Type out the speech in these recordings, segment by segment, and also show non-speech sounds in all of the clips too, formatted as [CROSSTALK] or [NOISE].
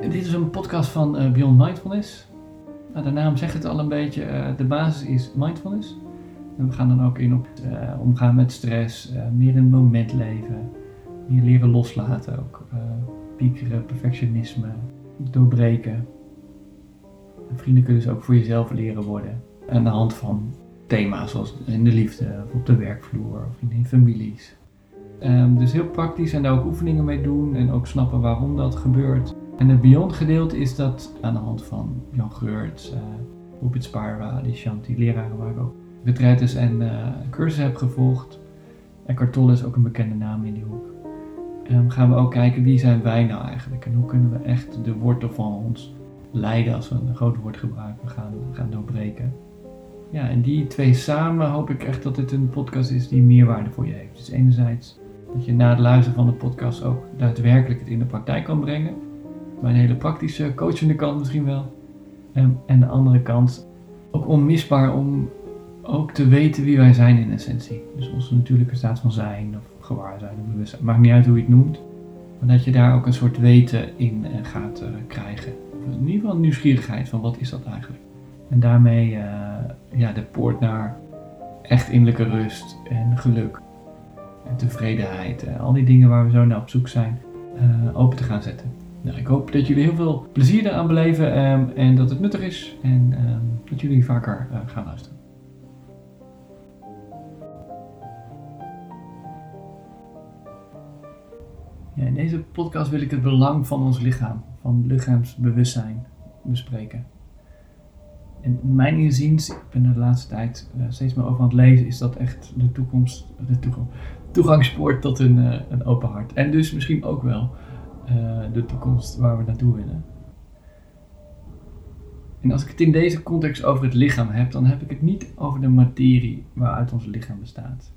Dit is een podcast van eh, Beyond Mindfulness. Nou, de naam zegt het al een beetje. eh, de basis is mindfulness. En we gaan dan ook in op eh, omgaan met stress, meer in het moment leven, meer leren loslaten ook. piekeren, perfectionisme, doorbreken. En vrienden kunnen dus ook voor jezelf leren worden. Aan de hand van thema's zoals in de liefde, of op de werkvloer, of in families. Ehm, dus heel praktisch en daar ook oefeningen mee doen en ook snappen waarom dat gebeurt. En het Beyond gedeelte is dat aan de hand van Jan Geurts, uh, Rupert Sparwa, die leraren waar ik ook retretes en uh, cursussen heb gevolgd. Eckhart Tolle is ook een bekende naam in die hoek. En gaan we ook kijken wie zijn wij nou eigenlijk en hoe kunnen we echt de wortel van ons lijden, als we een groot woord gebruiken, gaan, gaan doorbreken. Ja, en die twee samen hoop ik echt dat dit een podcast is die meerwaarde voor je heeft. Dus enerzijds dat je na het luisteren van de podcast ook daadwerkelijk het in de praktijk kan brengen. Bij een hele praktische, coachende kant misschien wel. En, en de andere kant ook onmisbaar om ook te weten wie wij zijn in essentie. Dus onze natuurlijke staat van zijn of gewaarzijn of bewustzijn. Maakt niet uit hoe je het noemt. Maar dat je daar ook een soort weten in gaat uh, krijgen. Of in ieder geval nieuwsgierigheid van wat is dat eigenlijk. En daarmee uh, ja, de poort naar echt innerlijke rust en geluk en tevredenheid. En al die dingen waar we zo naar op zoek zijn, open te gaan zetten. Nou, ik hoop dat jullie heel veel plezier eraan beleven um, en dat het nuttig is en um, dat jullie vaker uh, gaan luisteren. Ja, in deze podcast wil ik het belang van ons lichaam, van lichaamsbewustzijn, bespreken. En mijn inziens, ik ben er de laatste tijd uh, steeds meer over aan het lezen, is dat echt de toekomst, de toegangspoort tot een, uh, een open hart. En dus misschien ook wel de toekomst waar we naartoe willen. En als ik het in deze context over het lichaam heb, dan heb ik het niet over de materie waaruit ons lichaam bestaat.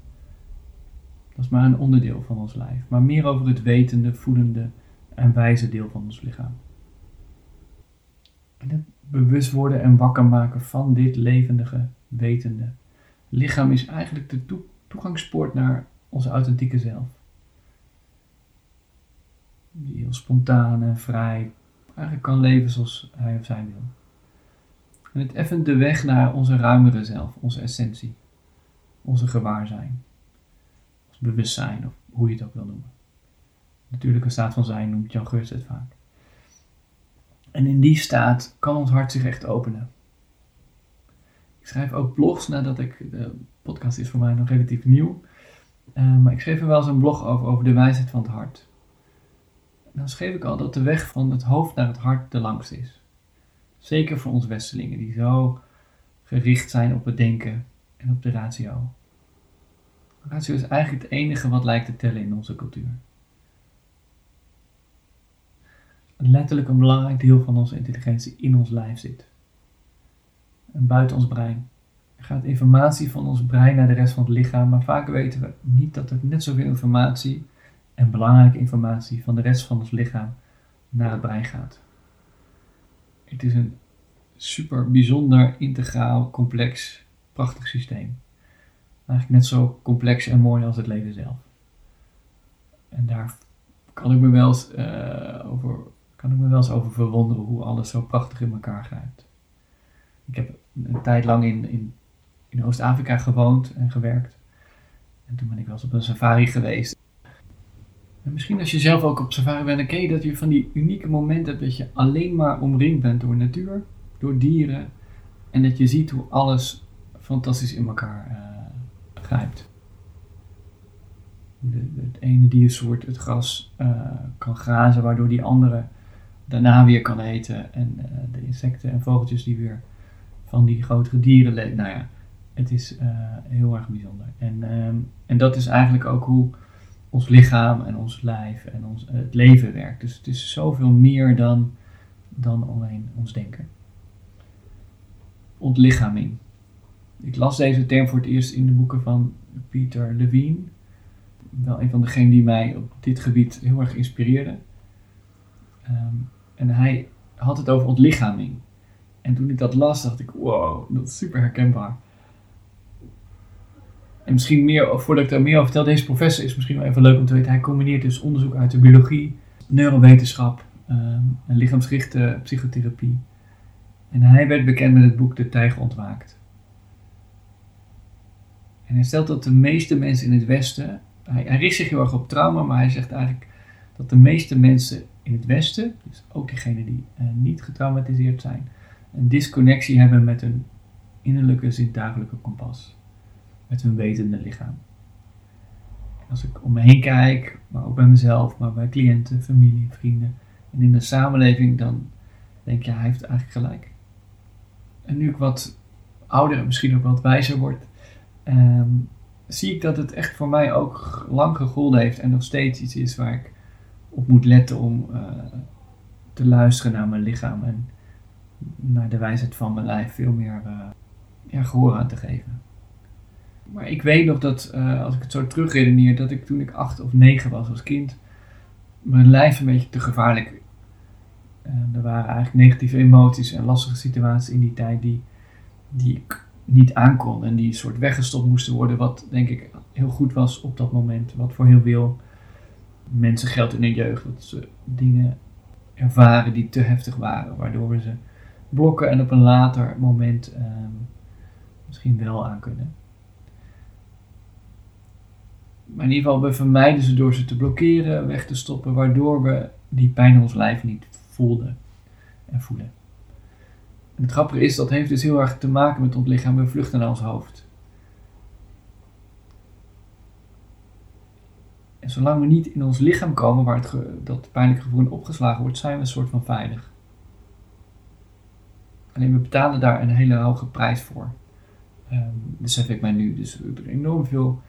Dat is maar een onderdeel van ons lijf, maar meer over het wetende, voelende en wijze deel van ons lichaam. En het bewust worden en wakker maken van dit levendige, wetende lichaam is eigenlijk de toe toegangspoort naar onze authentieke zelf. Die heel spontaan en vrij eigenlijk kan leven zoals hij of zij wil. En het effent de weg naar onze ruimere zelf, onze essentie, onze gewaarzijn, ons bewustzijn of hoe je het ook wil noemen. Natuurlijke staat van zijn noemt Jan Geurts het vaak. En in die staat kan ons hart zich echt openen. Ik schrijf ook blogs nadat ik, de podcast is voor mij nog relatief nieuw, uh, maar ik schreef er wel eens een blog over, over de wijsheid van het hart. Dan schreef ik al dat de weg van het hoofd naar het hart de langste is. Zeker voor ons Westelingen, die zo gericht zijn op het denken en op de ratio. Ratio is eigenlijk het enige wat lijkt te tellen in onze cultuur. Letterlijk een belangrijk deel van onze intelligentie in ons lijf zit. En buiten ons brein. Er gaat informatie van ons brein naar de rest van het lichaam, maar vaak weten we niet dat er net zoveel informatie en belangrijke informatie van de rest van ons lichaam naar het brein gaat. Het is een super bijzonder, integraal, complex, prachtig systeem. Eigenlijk net zo complex en mooi als het leven zelf. En daar kan ik me wel eens, uh, over, kan ik me wel eens over verwonderen hoe alles zo prachtig in elkaar grijpt. Ik heb een tijd lang in, in, in Oost-Afrika gewoond en gewerkt. En toen ben ik wel eens op een safari geweest. En misschien als je zelf ook op safari bent, dan ken je dat je van die unieke momenten hebt dat je alleen maar omringd bent door natuur, door dieren. En dat je ziet hoe alles fantastisch in elkaar uh, grijpt. Het ene diersoort het gras uh, kan grazen, waardoor die andere daarna weer kan eten. En uh, de insecten en vogeltjes die weer van die grotere dieren leven. Nou ja, het is heel erg bijzonder. En, um, en dat is eigenlijk ook hoe ons lichaam en ons lijf en ons, het leven werkt. Dus het is zoveel meer dan, dan alleen ons denken. Ontlichaming. Ik las deze term voor het eerst in de boeken van Peter Levine. Wel een van degenen die mij op dit gebied heel erg inspireerde. Um, en hij had het over ontlichaming. En toen ik dat las, dacht ik, wow, dat is super herkenbaar. En misschien meer, voordat ik daar meer over vertel, deze professor is misschien wel even leuk om te weten. Hij combineert dus onderzoek uit de biologie, neurowetenschap, um, een lichaamsgerichte psychotherapie. En hij werd bekend met het boek De Tijger Ontwaakt. En hij stelt dat de meeste mensen in het Westen, hij, richt zich heel erg op trauma, maar hij zegt eigenlijk dat de meeste mensen in het Westen, dus ook diegenen die uh, niet getraumatiseerd zijn, een disconnectie hebben met hun innerlijke zintuigelijke kompas, met hun wetende lichaam. als ik om me heen kijk, maar ook bij mezelf, maar bij cliënten, familie, vrienden en in de samenleving, dan denk ik, ja, hij heeft eigenlijk gelijk. En nu ik wat ouder en misschien ook wat wijzer word, ehm, zie ik dat het echt voor mij ook lang gegolden heeft en nog steeds iets is waar ik op moet letten om uh, te luisteren naar mijn lichaam en naar de wijsheid van mijn lijf veel meer uh, ja, gehoor aan te geven. Maar ik weet nog dat, uh, als ik het zo terugredeneer, dat ik toen ik acht of negen was als kind, mijn lijf een beetje te gevaarlijk. er waren eigenlijk negatieve emoties en lastige situaties in die tijd die, die ik niet aankon en die soort weggestopt moesten worden, wat denk ik heel goed was op dat moment, wat voor heel veel mensen geldt in hun jeugd. Dat ze dingen ervaren die te heftig waren, waardoor we ze blokken en op een later moment ehm, misschien wel aan kunnen. Maar in ieder geval, we vermijden ze door ze te blokkeren, weg te stoppen, waardoor we die pijn in ons lijf niet voelden en voelen. En het grappige is, dat heeft dus heel erg te maken met ons lichaam. We vluchten naar ons hoofd. En zolang we niet in ons lichaam komen waar het dat pijnlijke gevoel opgeslagen wordt, zijn we een soort van veilig. Alleen we betalen daar een hele hoge prijs voor. Um, besef ik mij nu. Dus er enorm veel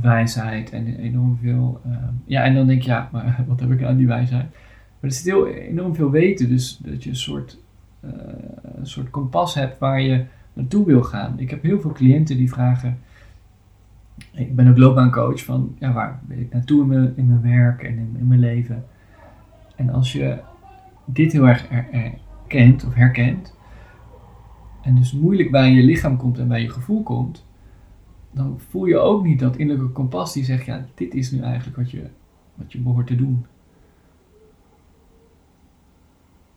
wijsheid en enorm veel. Um, ja, en dan denk je, ja, maar [LAUGHS] wat heb ik aan die wijsheid? Maar er zit heel enorm veel weten. Dus dat je een soort, uh, een soort kompas hebt waar je naartoe wil gaan. Ik heb heel veel cliënten die vragen ik ben ook loopbaancoach van ja, waar wil ik naartoe in mijn, in mijn werk en in, in mijn leven. En als je dit heel erg herkent of herkent, en dus moeilijk bij je lichaam komt en bij je gevoel komt, dan voel je ook niet dat innerlijke kompas die zegt, ja, dit is nu eigenlijk wat je, wat je behoort te doen.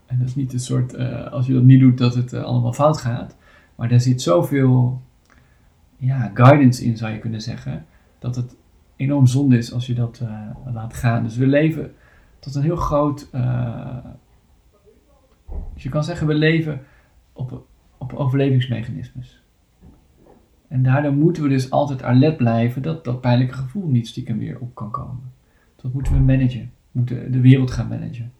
En dat is niet een soort, uh, als je dat niet doet, dat het uh, allemaal fout gaat. Maar daar zit zoveel ja, guidance in, zou je kunnen zeggen. Dat het enorm zonde is als je dat uh, laat gaan. Dus we leven tot een heel groot. Je kan zeggen, we leven op, op overlevingsmechanismes. En daardoor moeten we dus altijd alert blijven dat dat pijnlijke gevoel niet stiekem weer op kan komen. Dat moeten we managen. We moeten de wereld gaan managen.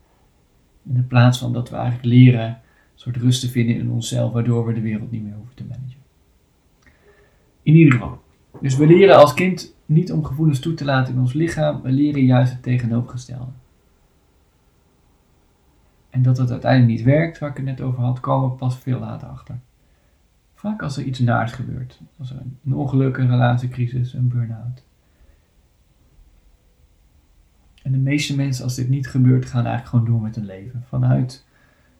In plaats van dat we eigenlijk leren een soort rust te vinden in onszelf, waardoor we de wereld niet meer hoeven te managen. In ieder geval. Dus we leren als kind niet om gevoelens toe te laten in ons lichaam, we leren juist het tegenovergestelde. En dat het uiteindelijk niet werkt, waar ik het net over had, komen we pas veel later achter. Vaak als er iets naars gebeurt. Als er een ongeluk, een relatiecrisis, een burn-out. En de meeste mensen, als dit niet gebeurt, gaan eigenlijk gewoon door met hun leven. Vanuit,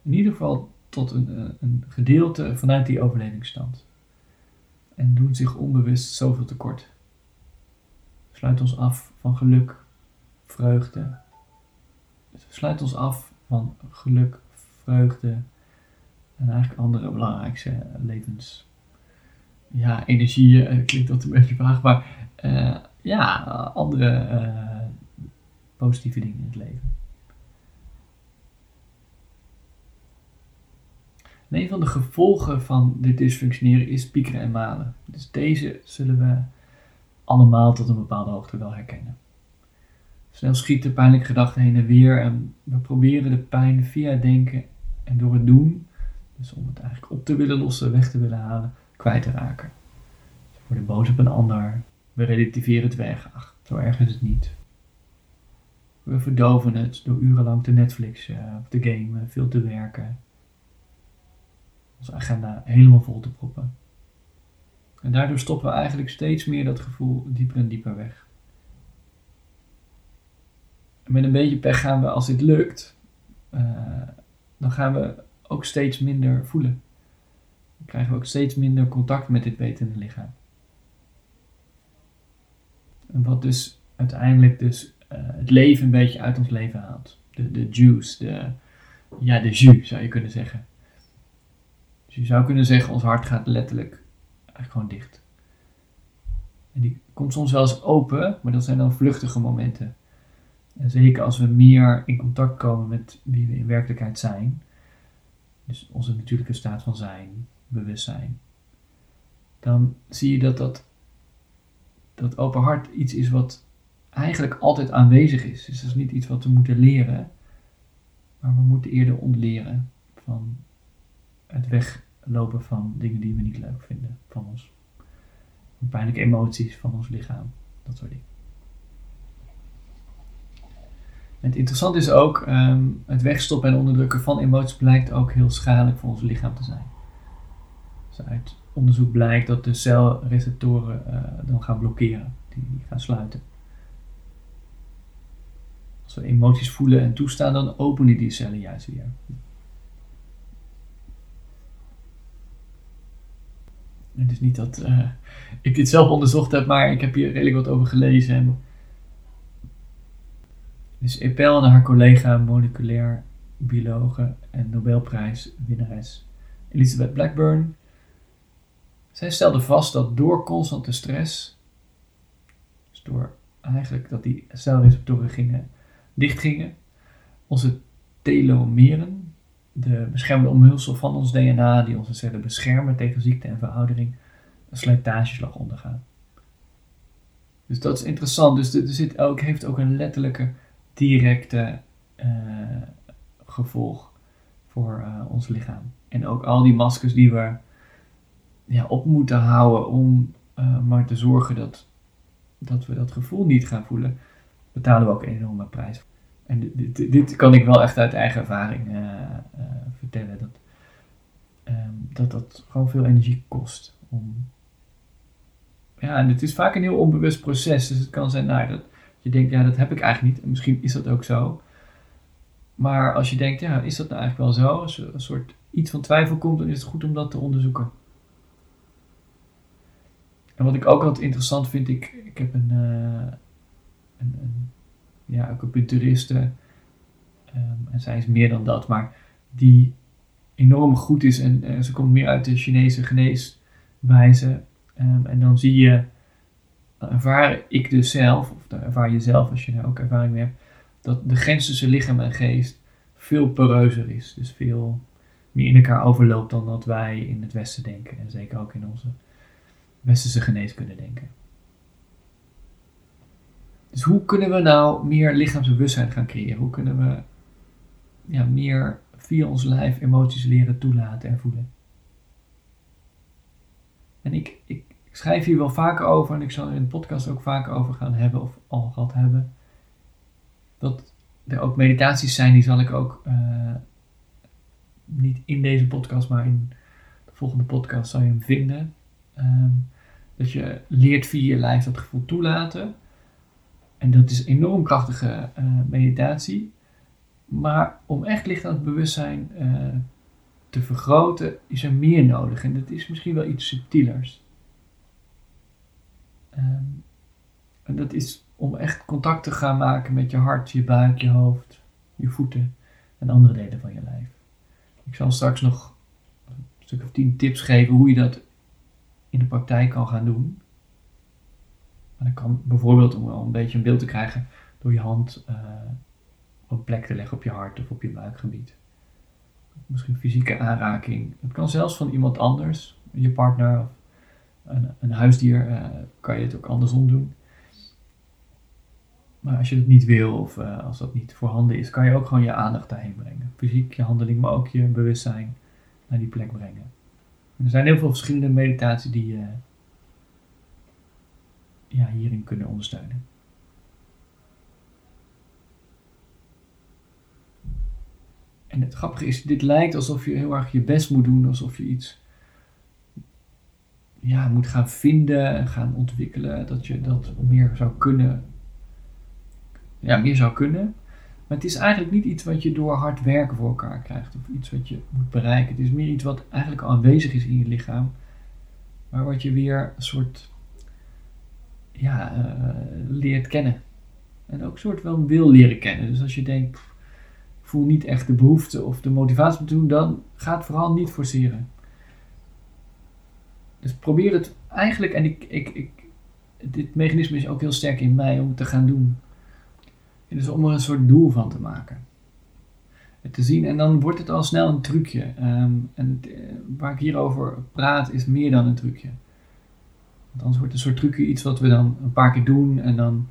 in ieder geval tot een, een gedeelte vanuit die overlevingsstand en doen zich onbewust zoveel tekort. Sluit ons af van geluk, vreugde. Sluit ons af van geluk, vreugde en eigenlijk andere belangrijkste levens. Ja, energie uh, klinkt dat een beetje vaag, maar uh, ja, andere uh, positieve dingen in het leven. een van de gevolgen van dit dysfunctioneren is piekeren en malen. Dus deze zullen we allemaal tot een bepaalde hoogte wel herkennen. Snel schieten pijnlijke gedachten heen en weer en we proberen de pijn via denken en door het doen, dus om het eigenlijk op te willen lossen, weg te willen halen, kwijt te raken. we worden boos op een ander, we relativeren het weg, ach, zo erg is het niet. We verdoven het door urenlang te Netflixen, of te gamen, veel te werken, onze agenda helemaal vol te proppen. En daardoor stoppen we eigenlijk steeds meer dat gevoel dieper en dieper weg. Met een beetje pech gaan we, als dit lukt, uh, dan gaan we ook steeds minder voelen. Dan krijgen we ook steeds minder contact met dit wetende lichaam. En wat dus uiteindelijk dus uh, het leven een beetje uit ons leven haalt. de, de juice, de, ja, de jus zou je kunnen zeggen. Dus je zou kunnen zeggen, ons hart gaat letterlijk eigenlijk gewoon dicht. En die komt soms wel eens open, maar dat zijn dan vluchtige momenten. En zeker als we meer in contact komen met wie we in werkelijkheid zijn, dus onze natuurlijke staat van zijn, bewustzijn, dan zie je dat dat, dat open hart iets is wat eigenlijk altijd aanwezig is. Dus dat is niet iets wat we moeten leren, maar we moeten eerder ontleren van het weglopen van dingen die we niet leuk vinden van ons. Pijnlijke emoties van ons lichaam, dat soort dingen. En het interessante is ook, ehm, het wegstoppen en onderdrukken van emoties blijkt ook heel schadelijk voor ons lichaam te zijn. Dus uit onderzoek blijkt dat de celreceptoren uh, dan gaan blokkeren, die gaan sluiten. Als we emoties voelen en toestaan, dan openen die cellen juist weer. Het is niet dat uh, ik dit zelf onderzocht heb, maar ik heb hier redelijk wat over gelezen. En dus Epel en haar collega moleculair biologe en Nobelprijswinnares Elizabeth Blackburn. Zij stelde vast dat door constante stress, dus door eigenlijk dat die celreceptoren gingen, dichtgingen, onze telomeren, de beschermende omhulsel van ons DNA die onze cellen beschermen tegen ziekte en veroudering, een slijtageslag ondergaan. Dus dat is interessant. Dus er zit ook, heeft ook een letterlijke directe uh, gevolg voor uh, ons lichaam. En ook al die maskers die we ja, op moeten houden om uh, maar te zorgen dat, dat we dat gevoel niet gaan voelen, betalen we ook een enorme prijs. En dit, kan ik wel echt uit eigen ervaring vertellen. Dat, um, dat dat gewoon veel energie kost. Om... Ja, en het is vaak een heel onbewust proces. Dus het kan zijn, nou, dat, je denkt, ja, dat heb ik eigenlijk niet. En misschien is dat ook zo. Maar als je denkt, ja, is dat nou eigenlijk wel zo? Als er een soort iets van twijfel komt, dan is het goed om dat te onderzoeken. En wat ik ook altijd interessant vind, ik, ik heb een, uh, een, een ja, um, en zij is meer dan dat, maar die enorm goed is en uh, ze komt meer uit de Chinese geneeswijze. Um, en dan zie je ervaar ik dus zelf, of dan ervaar je zelf als je daar ook ervaring mee hebt, dat de grens tussen lichaam en geest veel poreuzer is. Dus veel meer in elkaar overloopt dan dat wij in het Westen denken. En zeker ook in onze westerse geneeskunde denken. Dus hoe kunnen we nou meer lichaamsbewustzijn gaan creëren? Hoe kunnen we ja, meer via ons lijf emoties leren toelaten en voelen? En ik, ik ik schrijf hier wel vaker over en ik zal er in de podcast ook vaker over gaan hebben of al gehad hebben. Dat er ook meditaties zijn, die zal ik ook uh, niet in deze podcast, maar in de volgende podcast zal je hem vinden. Um, dat je leert via je lijf dat gevoel toelaten. En dat is een enorm krachtige uh, meditatie. Maar om echt licht aan het bewustzijn uh, te vergroten, is er meer nodig. En dat is misschien wel iets subtielers. Um, en dat is om echt contact te gaan maken met je hart, je buik, je hoofd, je voeten en andere delen van je lijf. Ik zal straks nog een stuk of tien tips geven hoe je dat in de praktijk kan gaan doen. Dat kan bijvoorbeeld om wel een beetje een beeld te krijgen door je hand uh, op een plek te leggen op je hart of op je buikgebied. Misschien fysieke aanraking. Het kan zelfs van iemand anders, je partner of een, een huisdier uh, kan je het ook andersom doen. Maar als je dat niet wil of uh, als dat niet voorhanden is, kan je ook gewoon je aandacht daarheen brengen. Fysiek je handeling, maar ook je bewustzijn naar die plek brengen. er zijn heel veel verschillende meditaties die je ja, hierin kunnen ondersteunen. En het grappige is, dit lijkt alsof je heel erg je best moet doen, alsof je iets ja, moet gaan vinden en gaan ontwikkelen. Dat je dat meer zou kunnen. Ja, meer zou kunnen. Maar het is eigenlijk niet iets wat je door hard werken voor elkaar krijgt. Of iets wat je moet bereiken. Het is meer iets wat eigenlijk al aanwezig is in je lichaam. Maar wat je weer een soort. Ja, uh, leert kennen. En ook een soort wel wil leren kennen. Dus als je denkt, voel niet echt de behoefte of de motivatie om te doen, dan ga het vooral niet forceren. Dus probeer het eigenlijk, en ik, ik, dit mechanisme is ook heel sterk in mij om het te gaan doen. Dus om er een soort doel van te maken. Het te zien en dan wordt het al snel een trucje. Ehm, en eh, waar ik hierover praat is meer dan een trucje. Want anders wordt een soort trucje iets wat we dan een paar keer doen en dan,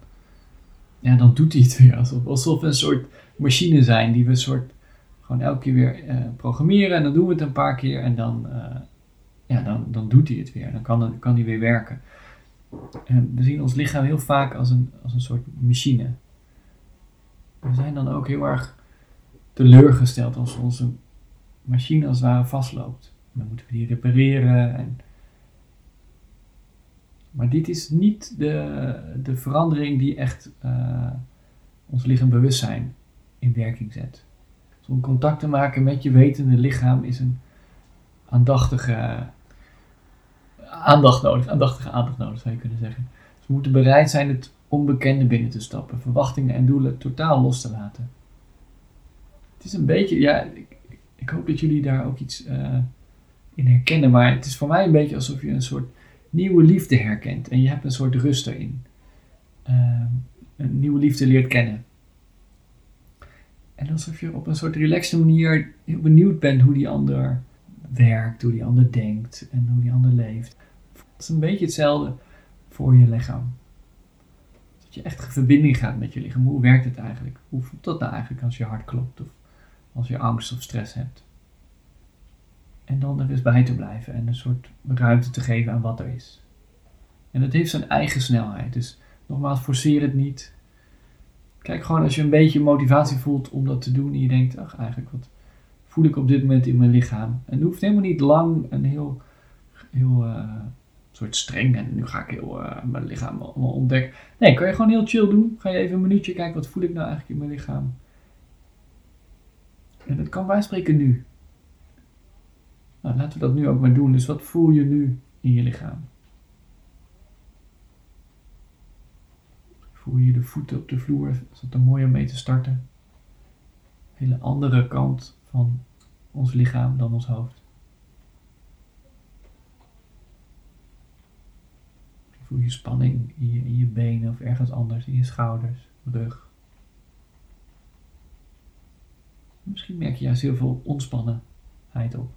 ja, dan doet hij het weer. Alsof, alsof we een soort machine zijn die we soort gewoon elke keer weer uh, programmeren en dan doen we het een paar keer en dan, uh, dan, dan doet hij het weer. Dan kan, kan hij weer werken. En we zien ons lichaam heel vaak als een, als een soort machine. We zijn dan ook heel erg teleurgesteld als onze machine als het ware vastloopt. Dan moeten we die repareren. En... Maar dit is niet de, de verandering die echt uh, ons lichaam bewustzijn in werking zet. Dus om contact te maken met je wetende lichaam is een aandachtige aandacht nodig, aandachtige aandacht nodig zou je kunnen zeggen. Dus we moeten bereid zijn het onbekende binnen te stappen, verwachtingen en doelen totaal los te laten. Het is een beetje, ja, ik, ik hoop dat jullie daar ook iets uh, in herkennen, maar het is voor mij een beetje alsof je een soort nieuwe liefde herkent en je hebt een soort rust erin. Uh, een nieuwe liefde leert kennen. En alsof je op een soort relaxte manier heel benieuwd bent hoe die ander werkt, hoe die ander denkt en hoe die ander leeft. Het is een beetje hetzelfde voor je lichaam. Dat je echt verbinding gaat met je lichaam. Hoe werkt het eigenlijk? Hoe voelt dat nou eigenlijk als je hart klopt of als je angst of stress hebt? En dan er eens bij te blijven en een soort ruimte te geven aan wat er is. En dat heeft zijn eigen snelheid. Dus nogmaals, forceer het niet. Kijk gewoon als je een beetje motivatie voelt om dat te doen en je denkt, ach eigenlijk wat voel ik op dit moment in mijn lichaam. En het hoeft helemaal niet lang en heel, heel uh, soort streng en nu ga ik heel uh, mijn lichaam allemaal ontdekken. Nee, kan je gewoon heel chill doen. Ga je even een minuutje kijken, wat voel ik nou eigenlijk in mijn lichaam. En dat kan wij spreken nu. Nou, laten we dat nu ook maar doen. Dus wat voel je nu in je lichaam? Voel je de voeten op de vloer? Is dat er mooi om mee te starten? Hele andere kant van ons lichaam dan ons hoofd. Voel je spanning in je, in je benen of ergens anders, in je schouders, rug. Misschien merk je juist heel veel ontspannenheid op.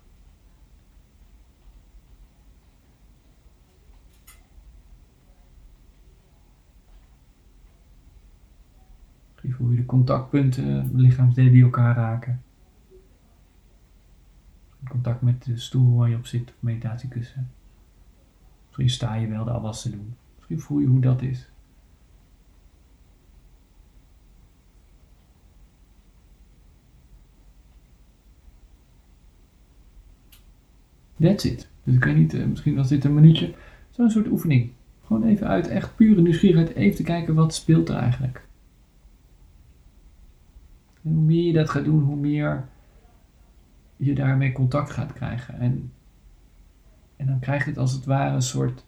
Misschien voel je de contactpunten, lichaamsdelen die elkaar raken contact met de stoel waar je op zit, of meditatiekussen. Misschien sta je wel de afwas te doen. Misschien voel je hoe dat is. That's it. Dus ik weet niet, eh, misschien was dit een minuutje. Zo'n soort oefening. Gewoon even uit echt pure nieuwsgierigheid even te kijken wat speelt er eigenlijk. En hoe meer je dat gaat doen, hoe meer je daarmee contact gaat krijgen. En, en dan krijgt het als het ware een soort.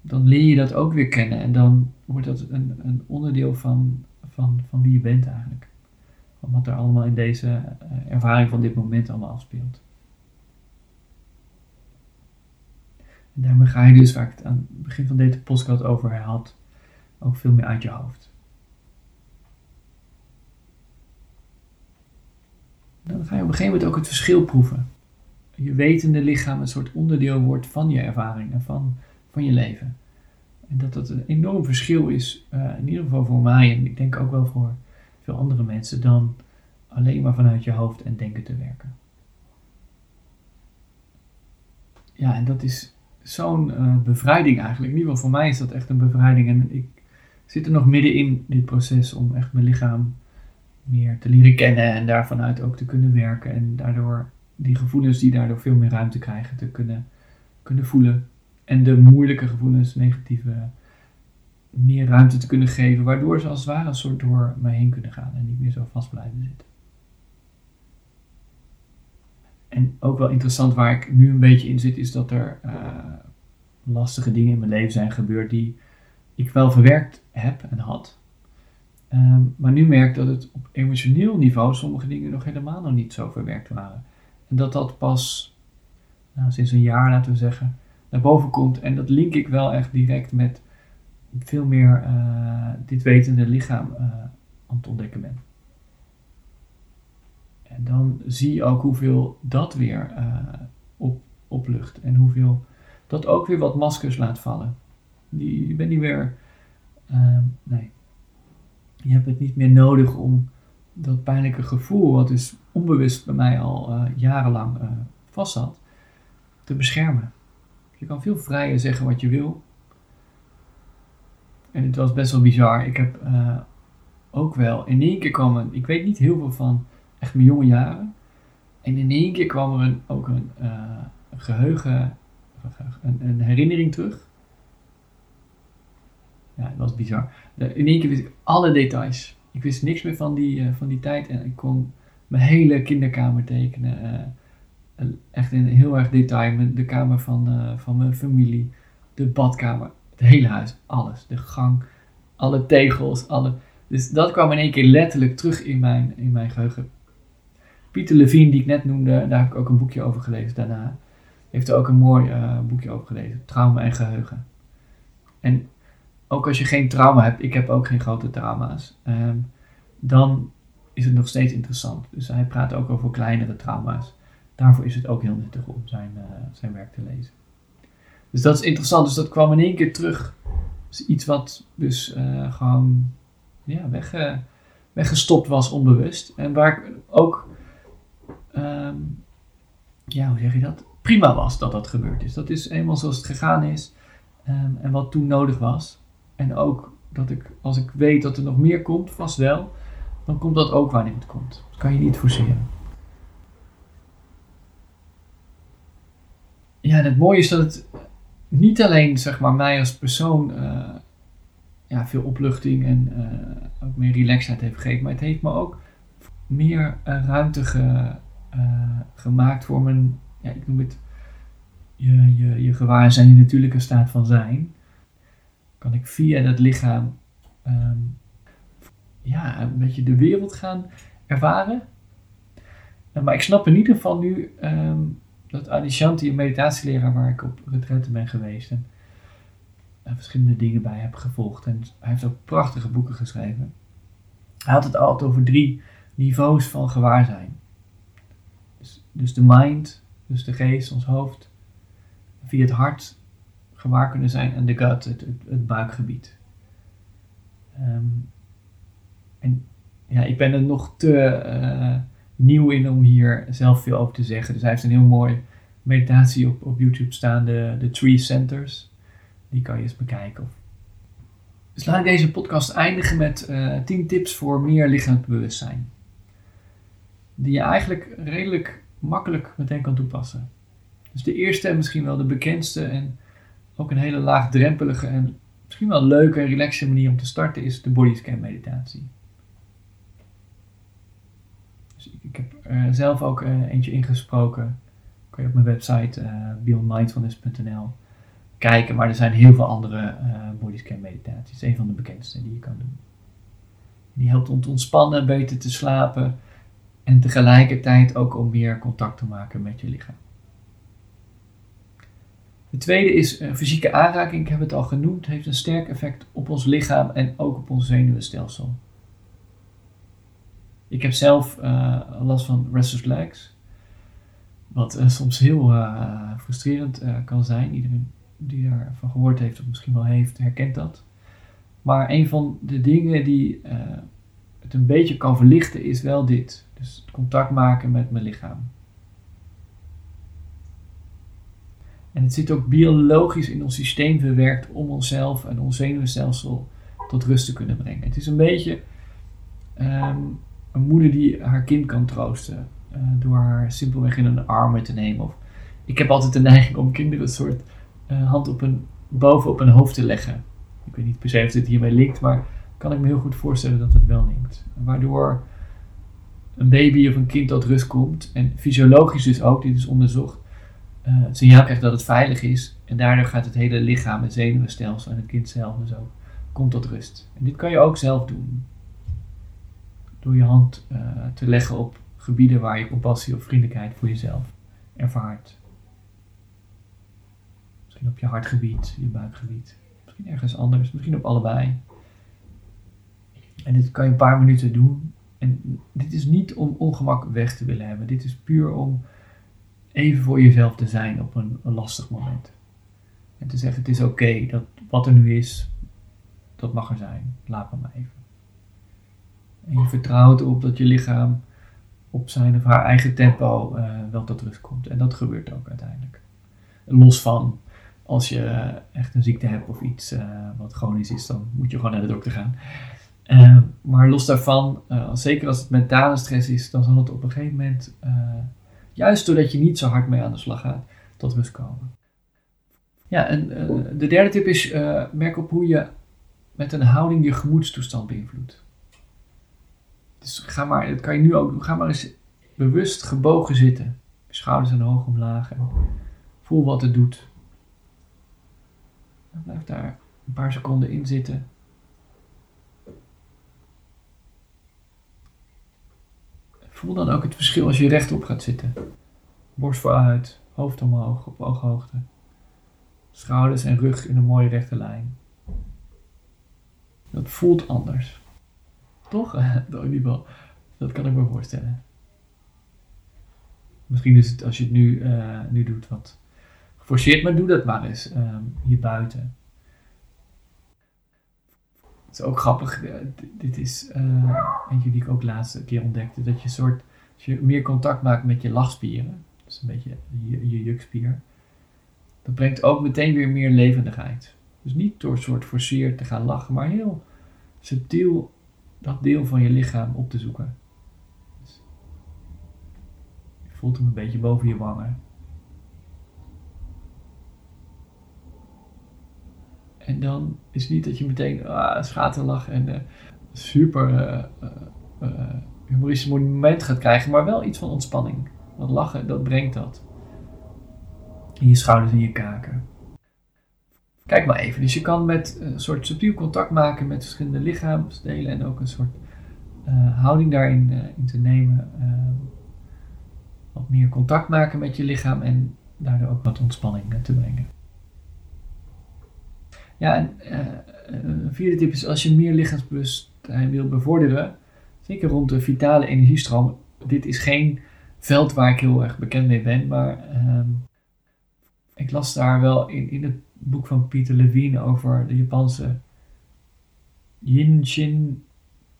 Dan leer je dat ook weer kennen en dan wordt dat een, een onderdeel van, van, van wie je bent eigenlijk. Van wat er allemaal in deze eh, ervaring van dit moment allemaal afspeelt. En daarmee ga je dus, waar ik het aan het begin van deze podcast over had, ook veel meer uit je hoofd. dan ga je op een gegeven moment ook het verschil proeven. Je wetende lichaam een soort onderdeel wordt van je ervaring en van, van je leven. En dat dat een enorm verschil is, uh, in ieder geval voor mij en ik denk ook wel voor veel andere mensen, dan alleen maar vanuit je hoofd en denken te werken. Ja, en dat is zo'n uh, bevrijding eigenlijk. In ieder geval voor mij is dat echt een bevrijding. En ik zit er nog midden in dit proces om echt mijn lichaam meer te leren kennen en daarvanuit ook te kunnen werken. En daardoor die gevoelens die daardoor veel meer ruimte krijgen te kunnen, kunnen voelen. En de moeilijke gevoelens, negatieve, meer ruimte te kunnen geven. Waardoor ze als het ware een soort door mij heen kunnen gaan en niet meer zo vast blijven zitten. En ook wel interessant waar ik nu een beetje in zit, is dat er uh, lastige dingen in mijn leven zijn gebeurd die ik wel verwerkt heb en had. Ehm, maar nu merk dat het op emotioneel niveau sommige dingen nog helemaal nog niet zo verwerkt waren. En dat dat pas nou, sinds een jaar, laten we zeggen, naar boven komt. En dat link ik wel echt direct met veel meer uh, dit wetende lichaam uh, aan het ontdekken ben. En dan zie je ook hoeveel dat weer uh, op, oplucht. En hoeveel dat ook weer wat maskers laat vallen. Die, je bent niet meer. nee. Je hebt het niet meer nodig om dat pijnlijke gevoel, wat dus onbewust bij mij al jarenlang vast zat, te beschermen. Je kan veel vrijer zeggen wat je wil. En het was best wel bizar. Ik heb uh, ook wel in één keer kwam een, ik weet niet heel veel van echt mijn jonge jaren. En in één keer kwam er een, ook een, uh, een geheugen, een, een, herinnering terug. Ja, dat was bizar. In één keer wist ik alle details. Ik wist niks meer van die, uh, van die tijd en ik kon mijn hele kinderkamer tekenen echt in heel erg detail. De kamer van, uh, van mijn familie, de badkamer, het hele huis, alles. De gang, alle tegels, alle. Dus dat kwam in één keer letterlijk terug in mijn, in mijn geheugen. Pieter Levine, die ik net noemde, daar heb ik ook een boekje over gelezen daarna. Heeft er ook een mooi boekje over gelezen. Trauma en geheugen. En ook als je geen trauma hebt, ik heb ook geen grote trauma's, um, dan is het nog steeds interessant. Dus hij praat ook over kleinere trauma's daarvoor is het ook heel nuttig om zijn, uh, zijn werk te lezen. Dus dat is interessant. Dus dat kwam in één keer terug. Dus iets wat dus uh, gewoon ja, weg, uh, weggestopt was onbewust. En waar ook, um, ja, hoe zeg je dat? Prima was dat dat gebeurd is. Dat is eenmaal zoals het gegaan is. Um, en wat toen nodig was. En ook dat ik, als ik weet dat er nog meer komt, vast wel, dan komt dat ook wanneer het komt. Dat kan je niet forceren. ja, het mooie is dat het niet alleen zeg maar, mij als persoon uh, ja, veel opluchting en uh, ook meer relaxedheid heeft gegeven, maar het heeft me ook meer uh, ruimte ge, gemaakt voor mijn, ja, ik noem het, je, je, je gewaarzijn, je natuurlijke staat van zijn. Kan ik via dat lichaam um, ja, een beetje de wereld gaan ervaren. Maar ik snap in ieder geval nu um, dat Adishanti, een meditatieleraar waar ik op retraite ben geweest en, verschillende dingen bij heb gevolgd. En hij heeft ook prachtige boeken geschreven. Hij had het altijd over drie niveaus van gewaarzijn. Dus, dus de mind, dus de geest, ons hoofd. Via het hart gewaar kunnen zijn en de gut, het, het, buikgebied. Um, en ja, ik ben er nog te... Uh, nieuw in om hier zelf veel over te zeggen. Dus hij heeft een heel mooi meditatie op, op YouTube staan, de, de Tree Centers. Die kan je eens bekijken. Dus laat ik deze podcast eindigen met uh, eh, 10 tips voor meer lichaamelijk bewustzijn. Die je eigenlijk redelijk makkelijk meteen kan toepassen. Dus de eerste en misschien wel de bekendste en ook een hele laagdrempelige en misschien wel leuke en relaxe manier om te starten is de bodyscan meditatie. Dus ik, heb er zelf ook uh, eentje ingesproken. Kun je op mijn website uh, beyondmindfulness.nl kijken. Maar er zijn heel veel andere uh, bodyscan meditaties. Een van de bekendste die je kan doen. Die helpt om te ontspannen, beter te slapen. En tegelijkertijd ook om meer contact te maken met je lichaam. De tweede is fysieke aanraking. Ik heb het al genoemd. heeft een sterk effect op ons lichaam en ook op ons zenuwstelsel. Ik heb zelf uh, last van restless legs. Wat uh, soms heel frustrerend kan zijn. Iedereen die daarvan gehoord heeft of misschien wel heeft, herkent dat. Maar een van de dingen die het een beetje kan verlichten is wel dit. Dus contact maken met mijn lichaam. En het zit ook biologisch in ons systeem verwerkt om onszelf en ons zenuwstelsel tot rust te kunnen brengen. Het is een beetje um, een moeder die haar kind kan troosten. Uh, door haar simpelweg in een armen te nemen. Of, ik heb altijd de neiging om kinderen een soort uh, hand op een, boven op hun hoofd te leggen. Ik weet niet per se of dit hiermee linkt, maar kan ik me heel goed voorstellen dat het wel linkt. Waardoor een baby of een kind tot rust komt. En fysiologisch dus ook, dit is onderzocht. Signaal krijgt dat het veilig is. En daardoor gaat het hele lichaam, het zenuwstelsel en het kind zelf dus ook, komt tot rust. En dit kan je ook zelf doen. door je hand eh, te leggen op gebieden waar je compassie of vriendelijkheid voor jezelf ervaart. Misschien op je hartgebied, je buikgebied. Misschien ergens anders, misschien op allebei. En dit kan je een paar minuten doen. En dit is niet om ongemak weg te willen hebben. Dit is puur om even voor jezelf te zijn op een, lastig moment. En te zeggen: het is oké dat wat er nu is, dat mag er zijn. Laat maar even. En je vertrouwt erop dat je lichaam op zijn of haar eigen tempo uh, wel tot rust komt. En dat gebeurt ook uiteindelijk. Los van als je echt een ziekte hebt of iets uh, wat chronisch is, dan moet je gewoon naar de dokter gaan. Maar los daarvan, zeker als het mentale stress is, dan zal het op een gegeven moment, juist doordat je niet zo hard mee aan de slag gaat, tot rust komen. Ja, en de derde tip is, merk op hoe je met een houding je gemoedstoestand beïnvloedt. Dus ga maar, dat kan je nu ook doen, ga maar eens bewust gebogen zitten. Schouders en hoog omlaag. En voel wat het doet. Blijf daar een paar seconden in zitten. Voel dan ook het verschil als je rechtop gaat zitten. Borst vooruit, hoofd omhoog op ooghoogte. Schouders en rug in een mooie rechte lijn. Dat voelt anders. Toch? [LAUGHS] dat, kan ik me voorstellen. Misschien is het als je het nu, uh, nu doet wat geforceerd, maar doe dat maar eens um, hier buiten. Het is ook grappig, uh, dit is uh, eentje die ik ook laatste keer ontdekte, dat je soort, als je meer contact maakt met je lachspieren, dus een beetje je, je jukspier, dat brengt ook meteen weer meer levendigheid. Dus niet door soort forceerd te gaan lachen, maar heel subtiel dat deel van je lichaam op te zoeken. Dus je voelt hem een beetje boven je wangen. En dan is het niet dat je meteen ah, schaterlach en uh, super uh, uh, humoristisch moment gaat krijgen, maar wel iets van ontspanning. Want lachen, dat brengt dat. In je schouders en je kaken. Kijk maar even. Dus je kan met een soort subtiel contact maken met verschillende lichaamsdelen en ook een soort uh, houding daarin uh, in te nemen. Uh, wat meer contact maken met je lichaam en daardoor ook wat ontspanning te brengen. Ja, en een vierde tip is als je meer lichaamsbewustzijn wil bevorderen, zeker rond de vitale energiestroom. Dit is geen veld waar ik heel erg bekend mee ben, maar ehm, ik las daar wel in, in het boek van Peter Levine over de Japanse Yin Shin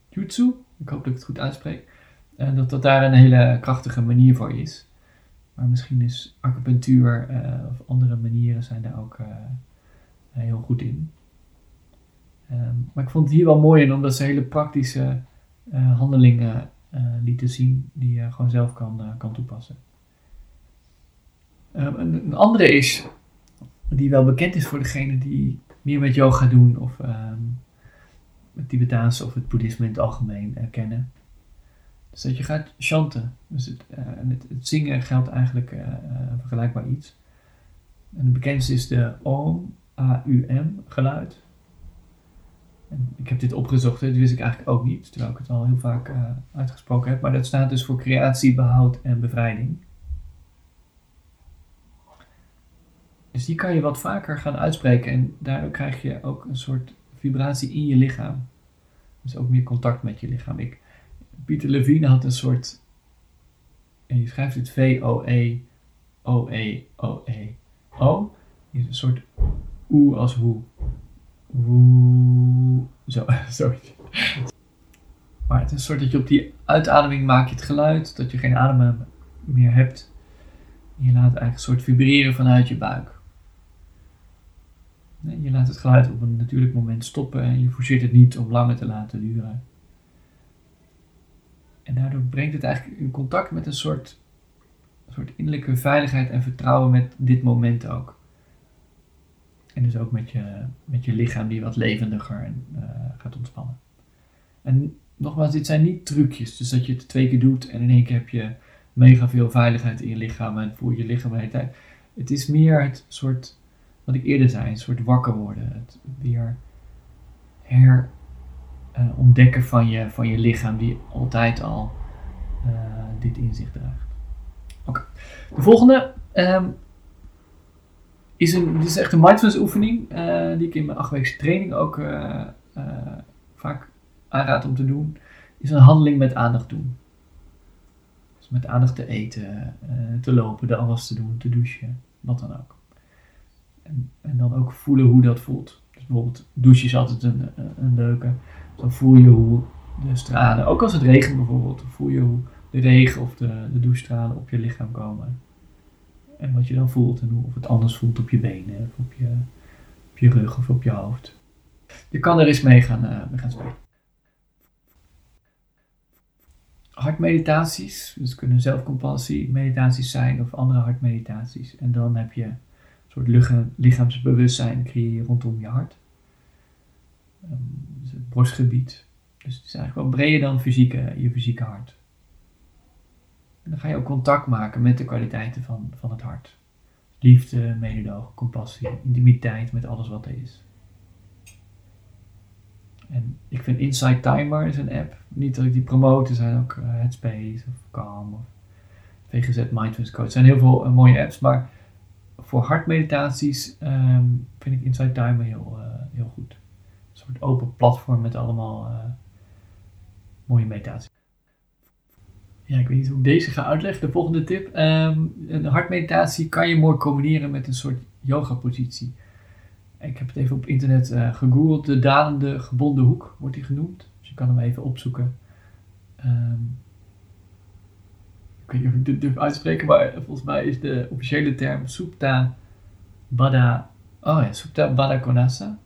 Jutsu. Ik hoop dat ik het goed uitspreek. En dat dat daar een hele krachtige manier voor is. Maar misschien is acupunctuur uh, of andere manieren zijn daar ook heel goed in. Um, maar ik vond het hier wel mooi in, omdat ze hele praktische uh, handelingen lieten zien die je gewoon zelf kan, kan toepassen. Um, een, andere is die wel bekend is voor degene die meer met yoga doen of um, het Tibetaanse of het boeddhisme in het algemeen uh, kennen. Dus dat je gaat chanten. Dus het, uh, het, zingen geldt eigenlijk uh, vergelijkbaar iets. En het bekendste is de Om, A-U-M geluid. En ik heb dit opgezocht, dit wist ik eigenlijk ook niet, terwijl ik het al heel vaak uitgesproken heb. Maar dat staat dus voor creatie, behoud en bevrijding. Dus die kan je wat vaker gaan uitspreken en daardoor krijg je ook een soort vibratie in je lichaam. Dus ook meer contact met je lichaam. Ik, Pieter Levine had een soort, en je schrijft het V-O-E, O-E-O-E, O. Is een soort oe als hoe. Woe. Zo, [LAUGHS] zoiets. Maar het is een soort dat je op die uitademing maak je het geluid, dat je geen adem meer hebt. je laat eigenlijk een soort vibreren vanuit je buik. Je laat het geluid op een natuurlijk moment stoppen en je forceert het niet om langer te laten duren. En daardoor brengt het eigenlijk in contact met een soort, een soort innerlijke veiligheid en vertrouwen met dit moment ook. En dus ook met je, met je lichaam die wat levendiger en, uh, gaat ontspannen. En nogmaals, dit zijn niet trucjes. Dus dat je het twee keer doet en in één keer heb je mega veel veiligheid in je lichaam en voel je lichaam de hele tijd. Het is meer het soort wat ik eerder zei, een soort wakker worden. Het weer her, eh, ontdekken van je, van je lichaam die altijd al uh, dit inzicht draagt. Oké, de volgende ehm, is, een, dit is echt een mindfulness oefening die ik in mijn achtweekse training ook vaak aanraad om te doen. Is een handeling met aandacht doen. Dus met aandacht te eten, te lopen, de afwas te doen, te douchen, wat dan ook. En, en dan ook voelen hoe dat voelt. Dus bijvoorbeeld douchen is altijd een, een leuke. Dan voel je hoe de stralen, ook als het regent bijvoorbeeld, voel je hoe de regen of de, de douchestralen op je lichaam komen. En wat je dan voelt en of het anders voelt op je benen, op je, op je rug of op je hoofd. Je kan er eens mee gaan, uh, gaan spelen. Hartmeditaties, dus kunnen zelfcompassie meditaties zijn of andere hartmeditaties. En dan heb je een soort lichaamsbewustzijn creëer rondom je hart. Um, het borstgebied. Dus het is eigenlijk wel breder dan fysieke, je fysieke hart. Dan ga je ook contact maken met de kwaliteiten van, van het hart. Liefde, mededogen, compassie, intimiteit met alles wat er is. En ik vind Insight Timer is een app. Niet dat ik die promote, zijn ook uh, Headspace of Calm of VGZ Mindfulness Coach. Er zijn heel veel uh, mooie apps, maar voor hartmeditaties um, vind ik Insight Timer heel, uh, heel goed soort open platform met allemaal mooie meditaties. Ja, ik weet niet hoe ik deze ga uitleggen. De volgende tip. Um, een hartmeditatie kan je mooi combineren met een soort yoga positie. Ik heb het even op internet uh, gegoogeld. De dalende gebonden hoek wordt die genoemd. Dus je kan hem even opzoeken. Um, ik weet niet of ik dit durf uitspreken, maar volgens mij is de officiële term Supta Bada. Oh ja, Supta Bada Konasa.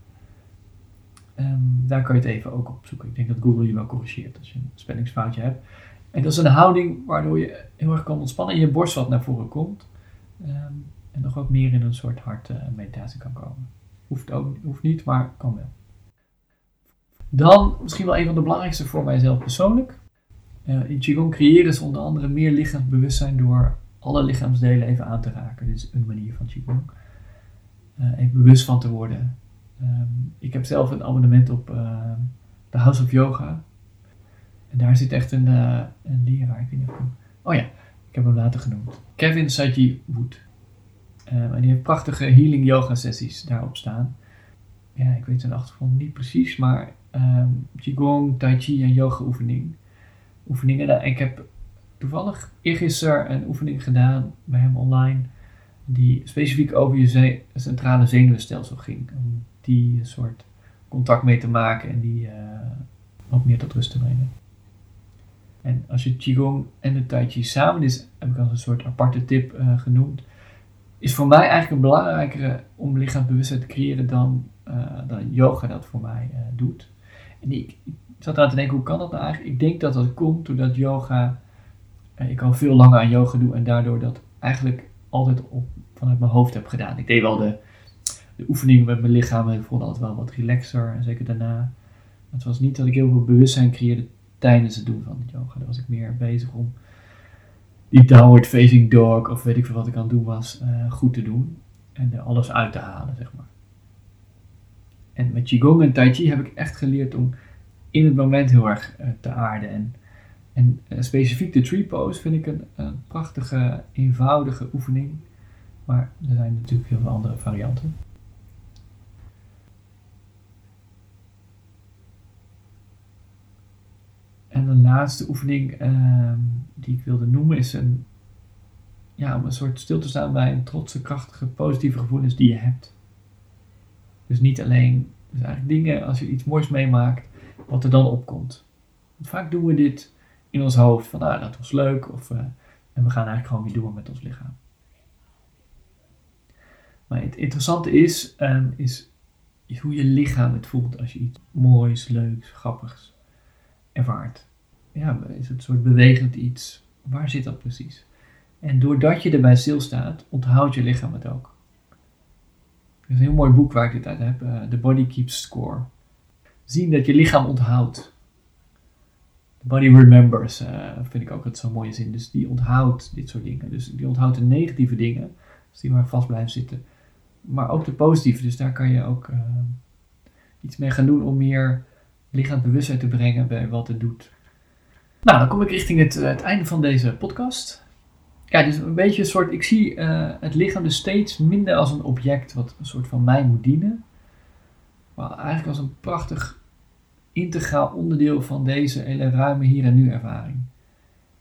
Ehm, daar kan je het even ook op zoeken. Ik denk dat Google je wel corrigeert als je een spellingsfoutje hebt. En dat is een houding waardoor je heel erg kan ontspannen en je borst wat naar voren komt. Ehm, en nog ook meer in een soort hartmeditatie uh, kan komen. Hoeft, ook, hoeft niet, maar kan wel. Dan misschien wel een van de belangrijkste voor mijzelf persoonlijk. Uh, in Qigong creëren ze onder andere meer lichaamsbewustzijn door alle lichaamsdelen even aan te raken. Dit is een manier van Qigong. Uh, even bewust van te worden Um, ik heb zelf een abonnement op uh, de House of Yoga. En daar zit echt een, uh, een leraar. Ik weet niet of ik hem... Oh ja, ik heb hem later genoemd. Kevin Saji Wood. Um, en die heeft prachtige healing yoga sessies daarop staan. Ja, ik weet zijn achtergrond niet precies, maar um, Qigong, Tai Chi en yoga oefening, oefeningen. Ik heb toevallig eergisteren een oefening gedaan bij hem online die specifiek over je centrale zenuwstelsel ging die een soort contact mee te maken en die uh, wat meer tot rust te brengen. En als je Qigong en de Tai Chi samen is, heb ik als een soort aparte tip uh, genoemd, is voor mij eigenlijk een belangrijkere om lichaamsbewustzijn te creëren dan, uh, dan yoga dat voor mij doet. En ik, zat aan te denken, hoe kan dat nou eigenlijk? Ik denk dat dat komt doordat yoga, ik al veel langer aan yoga doe en daardoor dat eigenlijk altijd op, vanuit mijn hoofd heb gedaan. Ik deed wel de de oefeningen met mijn lichaam en ik vond altijd wel wat relaxer. En zeker daarna. Het was niet dat ik heel veel bewustzijn creëerde tijdens het doen van het yoga. Daar was ik meer bezig om die downward facing dog of weet ik veel wat ik aan het doen was, uh, goed te doen. En er alles uit te halen, zeg maar. En met Qigong en Tai Chi heb ik echt geleerd om in het moment heel erg uh, te aarden. En, en uh, specifiek de tree pose vind ik een, een prachtige, eenvoudige oefening. Maar er zijn natuurlijk heel veel andere varianten. En de laatste oefening uh, die ik wilde noemen is een, ja, om een soort stil te staan bij een trotse, krachtige, positieve gevoelens die je hebt. Dus niet alleen, dus eigenlijk dingen als je iets moois meemaakt, wat er dan opkomt. Vaak doen we dit in ons hoofd van, nou, dat was leuk, of, uh, en we gaan eigenlijk gewoon weer door met ons lichaam. Maar het interessante is, is, is hoe je lichaam het voelt als je iets moois, leuks, grappigs ervaart. Ja, is het soort bewegend iets. Waar zit dat precies? En doordat je erbij stilstaat, onthoudt je lichaam het ook. Er is een heel mooi boek waar ik dit uit heb, uh, The Body Keeps Score. Zien dat je lichaam onthoudt. The body remembers, uh, vind ik ook het zo'n mooie zin. Dus die onthoudt dit soort dingen. Dus die onthoudt de negatieve dingen, dus die maar vast blijven zitten. Maar ook de positieve, dus daar kan je ook uh, iets mee gaan doen om meer lichaamsbewustzijn te brengen bij wat het doet. Nou, dan kom ik richting het, het einde van deze podcast. Ja, dus een beetje een soort, ik zie uh, het lichaam dus steeds minder als een object wat een soort van mij moet dienen. Maar eigenlijk als een prachtig integraal onderdeel van deze hele ruime hier en nu ervaring.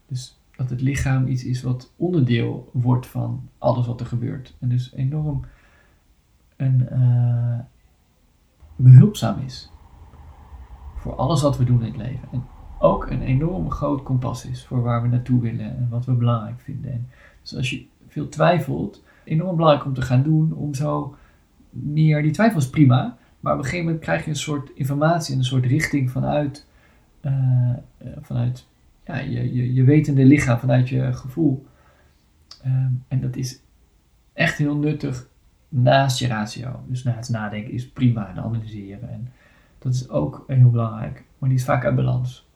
Dus dat het lichaam iets is wat onderdeel wordt van alles wat er gebeurt. En dus enorm uh, behulpzaam is voor alles wat we doen in het leven. En ook een enorm groot kompas is voor waar we naartoe willen en wat we belangrijk vinden. En dus als je veel twijfelt, enorm belangrijk om te gaan doen, om zo meer, die twijfel is prima, maar op een gegeven moment krijg je een soort informatie en een soort richting vanuit, uh, vanuit ja, je, je, je wetende lichaam, vanuit je gevoel. Um, en dat is echt heel nuttig naast je ratio. Dus na het nadenken is prima en analyseren. En dat is ook heel belangrijk, maar die is vaak uit balans.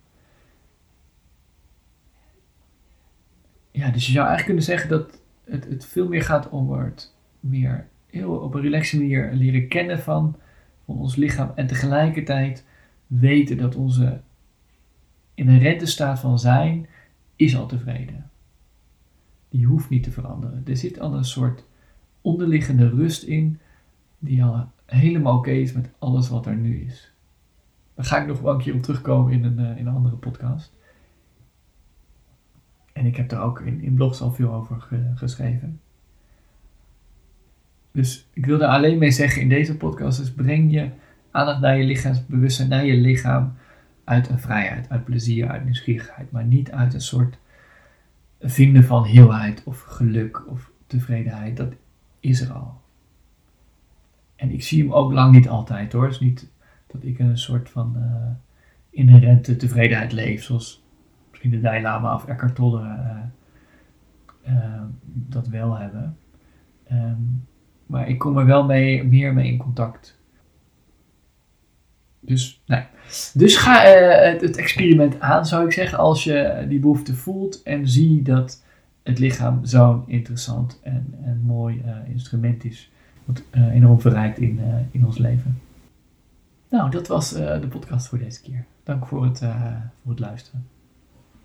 Ja, dus je zou eigenlijk kunnen zeggen dat het, het veel meer gaat om het meer heel op een relaxe manier leren kennen van, van ons lichaam en tegelijkertijd weten dat onze inherente staat van zijn is al tevreden. Die hoeft niet te veranderen. Er zit al een soort onderliggende rust in die al helemaal oké is met alles wat er nu is. Daar ga ik nog wel een keer op terugkomen in een, uh, in een andere podcast. En ik heb daar ook in, in blogs al veel over geschreven. Dus ik wil daar alleen mee zeggen in deze podcast: dus breng je aandacht naar je lichaamsbewustzijn, naar je lichaam. Uit een vrijheid, uit plezier, uit nieuwsgierigheid. Maar niet uit een soort vinden van heelheid of geluk of tevredenheid. Dat is er al. En ik zie hem ook lang niet altijd hoor. Het is niet dat ik een soort van uh, inherente tevredenheid leef, zoals misschien de Dalai Lama of Eckhart Tolle uh, uh, dat wel hebben. Um, maar ik kom er wel mee, meer mee in contact. Dus, nee. dus ga het, het experiment aan, zou ik zeggen, als je die behoefte voelt en zie dat het lichaam zo'n interessant en, en mooi instrument is, wat enorm verrijkt in, in ons leven. Nou, dat was de podcast voor deze keer. Dank voor het, voor het luisteren.